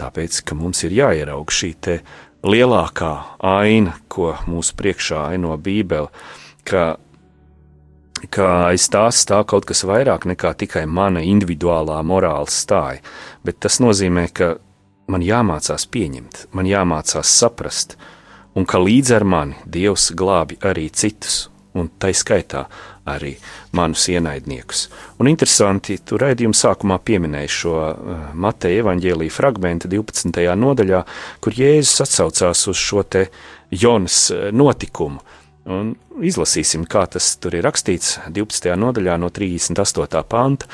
Tāpēc, ka mums ir jāieraug šī lielākā aina, ko mūsu priekšā aino Bībele, ka ka aiz tās stāv kaut kas vairāk nekā tikai mana individuālā morāla stāja, bet tas nozīmē, ka man jāmācās pieņemt, man jāmācās saprast, un ka līdz ar mani Dievs glābi arī citus, un tai skaitā arī manus ienaidniekus. Un interesanti, tu raidījuma sākumā pieminēji šo uh, Mateja evaņģēlīja fragmentu 12. nodaļā, kur Jēzus atsaucās uz šo te Jonas uh, notikumu, Un izlasīsim, kā tas tur ir rakstīts 12. nodaļā, no 38. panta.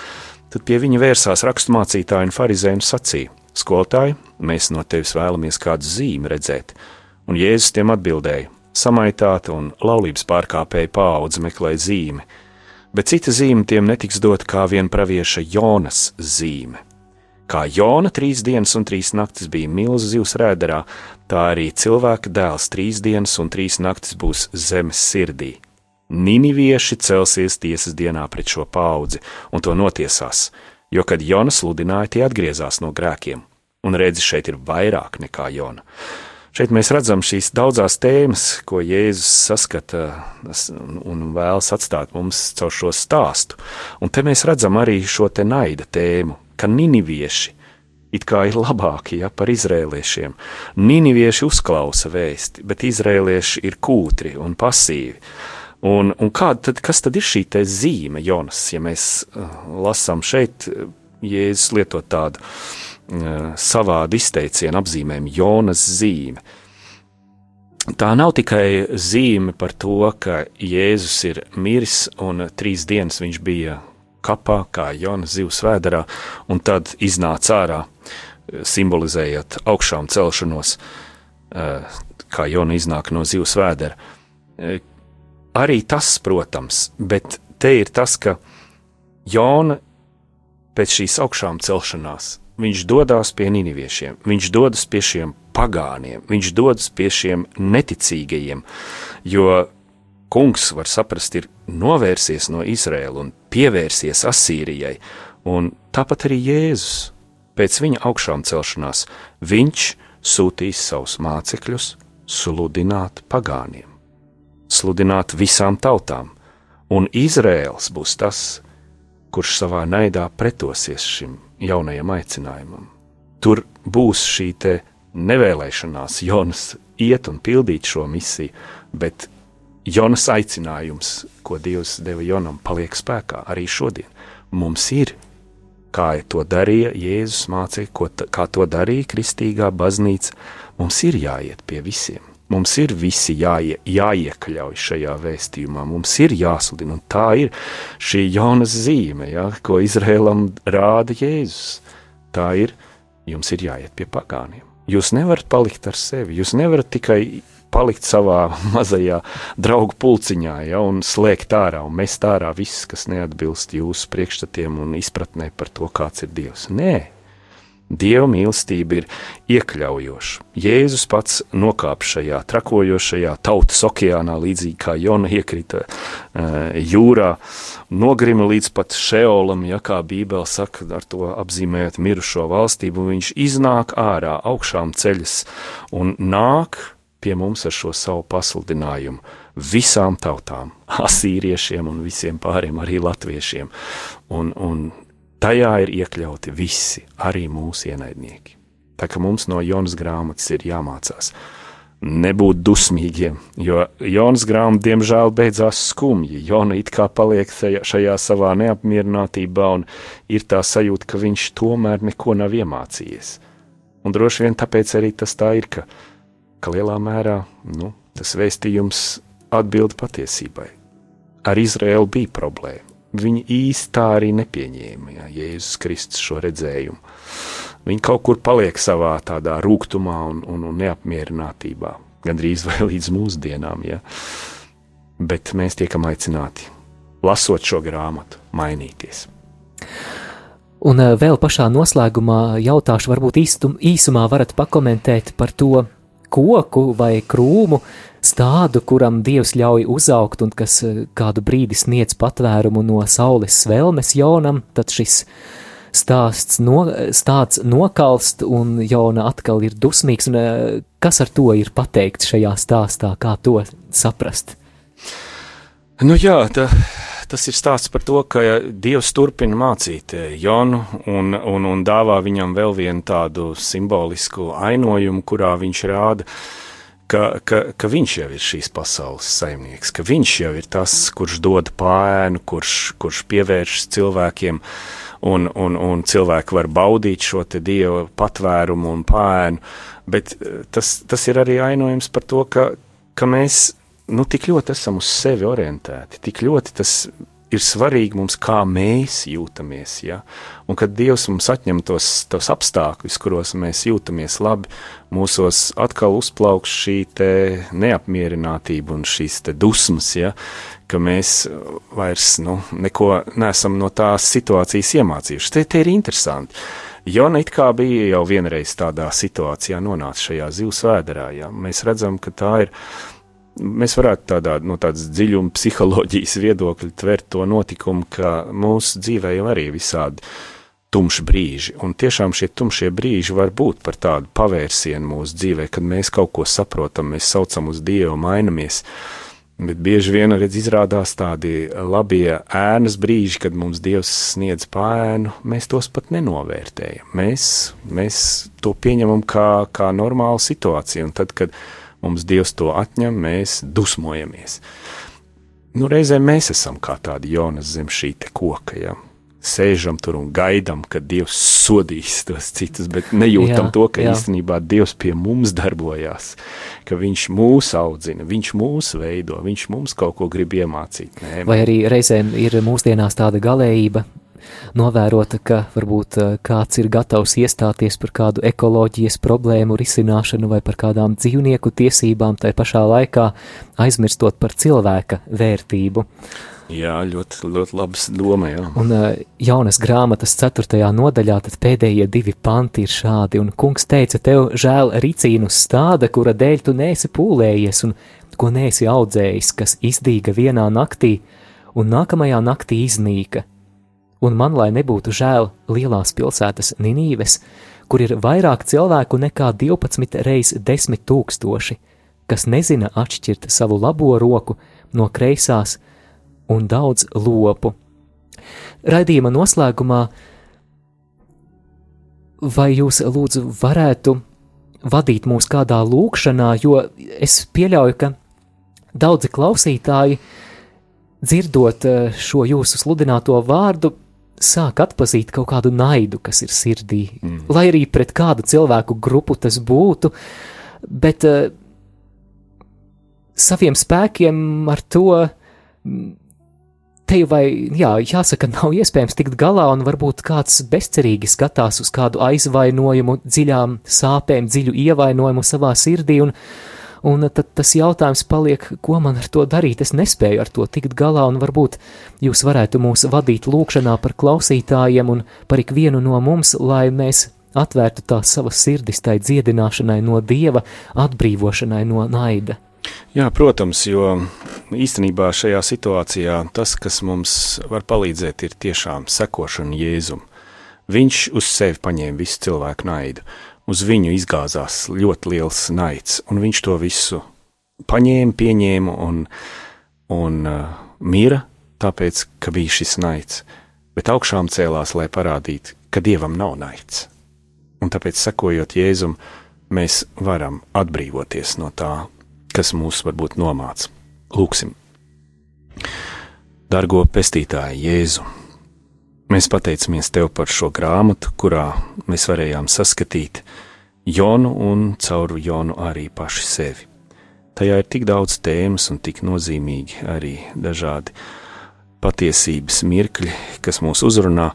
Tad pie viņa vērsās raksturmācītāji un farizēji un sacīja: Skolotāji, mēs no tevis vēlamies kādu zīmi redzēt. Un Jēzus tiem atbildēja: Samaitāta un laulības pārkāpēja paudze meklē zīmi, bet cita zīme tiem netiks dot kā vien pravieša Jonas zīme. Kā Jona trīs dienas un trīs naktis bija milzu zivs rēderā, tā arī cilvēka dēls trīs dienas un trīs naktis būs zemes sirdī. Ninivieši celsies tiesas dienā pret šo paudzi un to notiesās, jo, kad Jona sludināja, tie atgriezās no grēkiem, un redzi šeit ir vairāk nekā Jona. Šeit mēs redzam šīs daudzās tēmas, ko Jēzus saskata un vēlas atstāt mums caur šo stāstu. Un te mēs redzam arī šo te naida tēmu, ka ninivieši it kā ir labāki ja, par izrēliešiem. Ninivieši uzklausa vēsti, bet izrēlieši ir kūtri un pasīvi. Un, un tad, kas tad ir šī zīme, Jonas, ja mēs uh, lasām šeit, Jēzus lietot tādu uh, savādu izteicienu apzīmējumu, Jonas zīme. Tā nav tikai zīme par to, ka Jēzus ir miris un trīs dienas viņš bija kapā, kā Jona zivs vēderā, un tad iznāca ārā. simbolizējot augšām celšanos, kā Jona iznāk no zivs vēdera. Arī tas, protams, bet te ir tas, ka Jona pēc šīs augšām celšanās viņš dodas pie nīniviešiem, viņš dodas pie šiem pagāniem, viņš dodas pie šiem neticīgajiem, jo kungs, var saprast, ir novērsies no Izraēla un pievērsies Asīrijai, un tāpat arī Jēzus. Pēc viņa augšām celšanās viņš sūtīs savus mācekļus sludināt pagāniem, sludināt visām tautām, un Izraēls būs tas, kurš savā naidā pretosies šim jaunajam aicinājumam. Tur būs šī nevēlēšanās Jonas iet un pildīt šo misiju, bet Jonas aicinājums, ko Dievs deva Jonam, paliek spēkā arī šodien. Mums ir, kā to darīja Jēzus mācīja, ko, kā to darīja Kristīgā baznīca, mums ir jāiet pie visiem. Mums ir visi jāie, jāiekļauj šajā vēstījumā, mums ir jāsludina, un tā ir šī jaunas zīme, ja, ko Izrēlam rāda Jēzus. Tā ir, jums ir jāiet pie pagāniem. Jūs nevarat palikt ar sevi, jūs nevarat tikai palikt savā mazajā draugu pulciņā ja, un slēgt ārā un mest ārā viss, kas neatbilst jūsu priekšstatiem un izpratnē par to, kāds ir Dievs. Nē, Dieva mīlestība ir iekļaujoša. Jēzus pats nokāpa šajā trakojošajā tautas okeānā, līdzīgi kā Jona iekrita uh, jūrā, nogrima līdz pat šeolam, ja kā Bībele saka, ar to apzīmējot mirušo valstību, viņš iznāk ārā augšām ceļas un nāk pie mums ar šo savu pasludinājumu visām tautām, asīriešiem un visiem pāriem arī latviešiem. Un, un tajā ir iekļauti visi, arī mūsu ienaidnieki. Tā kā mums no Jonas grāmatas ir jāmācās nebūt dusmīgiem, jo Jonas grāmata diemžēl beidzās skumji. Jona it kā paliek šajā savā neapmierinātībā un ir tā sajūta, ka viņš tomēr neko nav iemācījies. Un droši vien tāpēc arī tas tā ir, ka ka lielā mērā nu, tas vēstījums atbild patiesībai. Ar Izraēlu bija problēma. Viņi īsti tā arī nepieņēma, ja Jēzus Kristus šo redzējumu. Viņi kaut kur paliek savā tādā rūkumā un, un, un neapmierinātībā, gandrīz vai līdz mūsdienām. Ja. Bet mēs tiekam aicināti, lasot šo grāmatu, mainīties. Un eh, vēl pašā noslēgumā jautāšu, varbūt īstum, īsumā varat pakomentēt par to, koku vai krūmu, stādu, kuram Dievs ļauj uzaugt un kas eh, kādu brīdi sniedz patvērumu no saules svelmes jaunam, tad šis stāsts no, stāsts nokalst un jauna atkal ir dusmīgs. Un, eh, kas ar to ir pateikts šajā stāstā, kā to saprast? Nu jā, tā, tas ir stāsts par to, ka Dievs turpina mācīt eh, Jonu un, un, un dāvā viņam vēl vienu tādu simbolisku ainojumu, kurā viņš rāda, ka, ka, ka viņš jau ir šīs pasaules saimnieks, ka viņš jau ir tas, kurš dod pāēnu, kurš, kurš pievēršas cilvēkiem. Un, un, un cilvēki var baudīt šo dievu patvērumu un pāēnu, bet eh, tas, tas ir arī ainojums par to, ka, ka mēs nu, tik ļoti esam uz sevi orientēti, tik ļoti tas ir svarīgi mums, kā mēs jūtamies. Ja? Un kad Dievs mums atņem tos, tos apstākļus, kuros mēs jūtamies labi, mūsos atkal uzplauks šī neapmierinātība un šīs dusmas, ja? ka mēs vairs nu, neko neesam no tās situācijas iemācījušies. Te, te ir interesanti. Jona it kā bija jau vienreiz tādā situācijā nonācis šajā zivs vēderā. Ja? Mēs redzam, ka tā ir mēs varētu tādā, no tādas dziļuma psiholoģijas viedokļa tvert to notikumu, ka mūsu dzīvē jau arī visādi tumši brīži, un tiešām šie tumšie brīži var būt par tādu pavērsienu mūsu dzīvē, kad mēs kaut ko saprotam, mēs saucam uz Dievu, mainamies, bet bieži vien, redz, izrādās tādi labie ēnas brīži, kad mums Dievs sniedz pāēnu, mēs tos pat nenovērtējam, mēs, mēs to pieņemam kā, kā normālu situāciju, un tad, kad mums Dievs to atņem, mēs dusmojamies. Nu, reizēm mēs esam kā tādi Jonas zem šī koka. Ja? Sēžam tur un gaidām, kad Dievs sodīs tos citus, bet nejūtam jā, to, ka jā. īstenībā Dievs pie mums darbojās, ka Viņš mūs audzina, Viņš mūs veido, Viņš mums kaut ko grib iemācīt. Nē, Vai arī reizēm ir mūsdienās tāda galējība, novērota, ka varbūt uh, kāds ir gatavs iestāties par kādu ekoloģijas problēmu risināšanu vai par kādām dzīvnieku tiesībām, tai pašā laikā aizmirstot par cilvēka vērtību. Jā, ļoti, ļoti labs doma, jā. Un uh, jaunas grāmatas ceturtajā nodaļā tad pēdējie divi panti ir šādi, un kungs teica, tev žēl ricīnu stāda, kura dēļ tu neesi pūlējies un ko neesi audzējis, kas izdīga vienā naktī, un nākamajā naktī iznīka. Un man, lai nebūtu žēl lielās pilsētas Ninīves, kur ir vairāk cilvēku nekā 12 reiz 10 tūkstoši, kas nezina atšķirt savu labo roku no kreisās, un daudz lopu. Raidījuma noslēgumā vai jūs lūdzu varētu vadīt mūs kādā lūkšanā, jo es pieļauju, ka daudzi klausītāji, dzirdot eh, šo jūsu sludināto vārdu, sāk atpazīt kaut kādu naidu, kas ir sirdī, mm. lai arī pret kādu cilvēku grupu tas būtu, bet uh, saviem spēkiem ar to te vai, jā, jāsaka, nav iespējams tikt galā, un varbūt kāds bezcerīgi skatās uz kādu aizvainojumu, dziļām sāpēm, dziļu ievainojumu savā sirdī, un, un tad tas jautājums paliek, ko man ar to darīt, es nespēju ar to tikt galā, un varbūt jūs varētu mūs vadīt lūkšanā par klausītājiem un par ikvienu no mums, lai mēs atvērtu tās savas sirdis tai dziedināšanai no Dieva, atbrīvošanai no naida. Jā, protams, jo īstenībā šajā situācijā tas, kas mums var palīdzēt, ir tiešām sekošana Jēzum. Viņš uz sevi paņēma visu cilvēku naidu, uz viņu izgāzās ļoti liels naids, un viņš to visu paņēma, pieņēma un, un uh, mira, tāpēc, ka bija šis naids, bet augšām cēlās, lai parādītu, ka Dievam nav naids. Un tāpēc, sekojot Jēzum, mēs varam atbrīvoties no tā, kas mūs varbūt nomāca. Lūksim! Dargo pestītāji, Jēzu! Mēs pateicamies Tev par šo grāmatu, kurā mēs varējām saskatīt Jonu un caur Jonu arī paši sevi. Tajā ir tik daudz tēmas un tik nozīmīgi arī dažādi patiesības mirkļi, kas mūs uzrunā,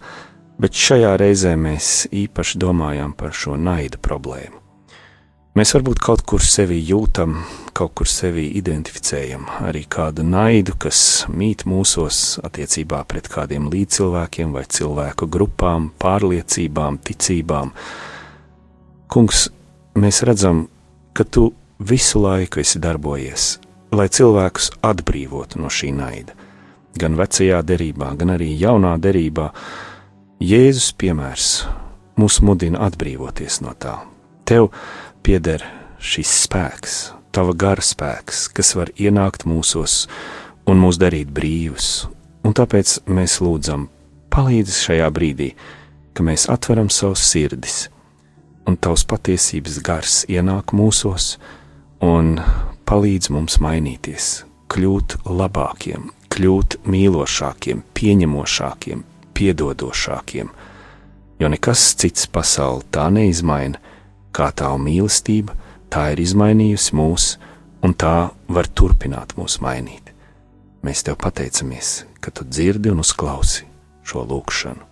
bet šajā reizē mēs īpaši domājam par šo naida problēmu. Mēs varbūt kaut kur sevi jūtam, kaut kur sevi identificējam, arī kādu naidu, kas mīt mūsos attiecībā pret kādiem līdzcilvēkiem vai cilvēku grupām, pārliecībām, ticībām. Kungs, mēs redzam, ka tu visu laiku esi darbojies, lai cilvēkus atbrīvotu no šī naida. Gan vecajā derībā, gan arī jaunā derībā Jēzus piemērs mūs mudina atbrīvoties no tā. Tev pieder šis spēks, tava gara spēks, kas var ienākt mūsos un mūs darīt brīvus. Un tāpēc mēs lūdzam, palīdzi šajā brīdī, ka mēs atveram savus sirdis, un tavs patiesības gars ienāk mūsos un palīdz mums mainīties, kļūt labākiem, kļūt mīlošākiem, pieņemošākiem, piedodošākiem, jo nekas cits pasauli tā neizmaina, kā tā mīlestība, tā ir izmainījusi mūs, un tā var turpināt mūs mainīt. Mēs tev pateicamies, ka tu dzirdi un uzklausi šo lūgšanu.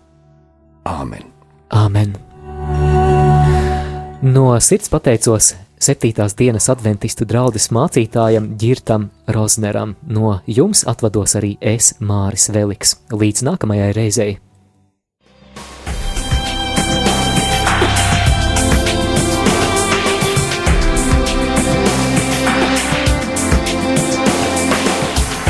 Āmen! Āmen! No sirds pateicos septītās dienas adventistu draugas mācītājam Girtam Rozneram. No jums atvados arī es, Māris Veliks. Līdz nākamajai reizei!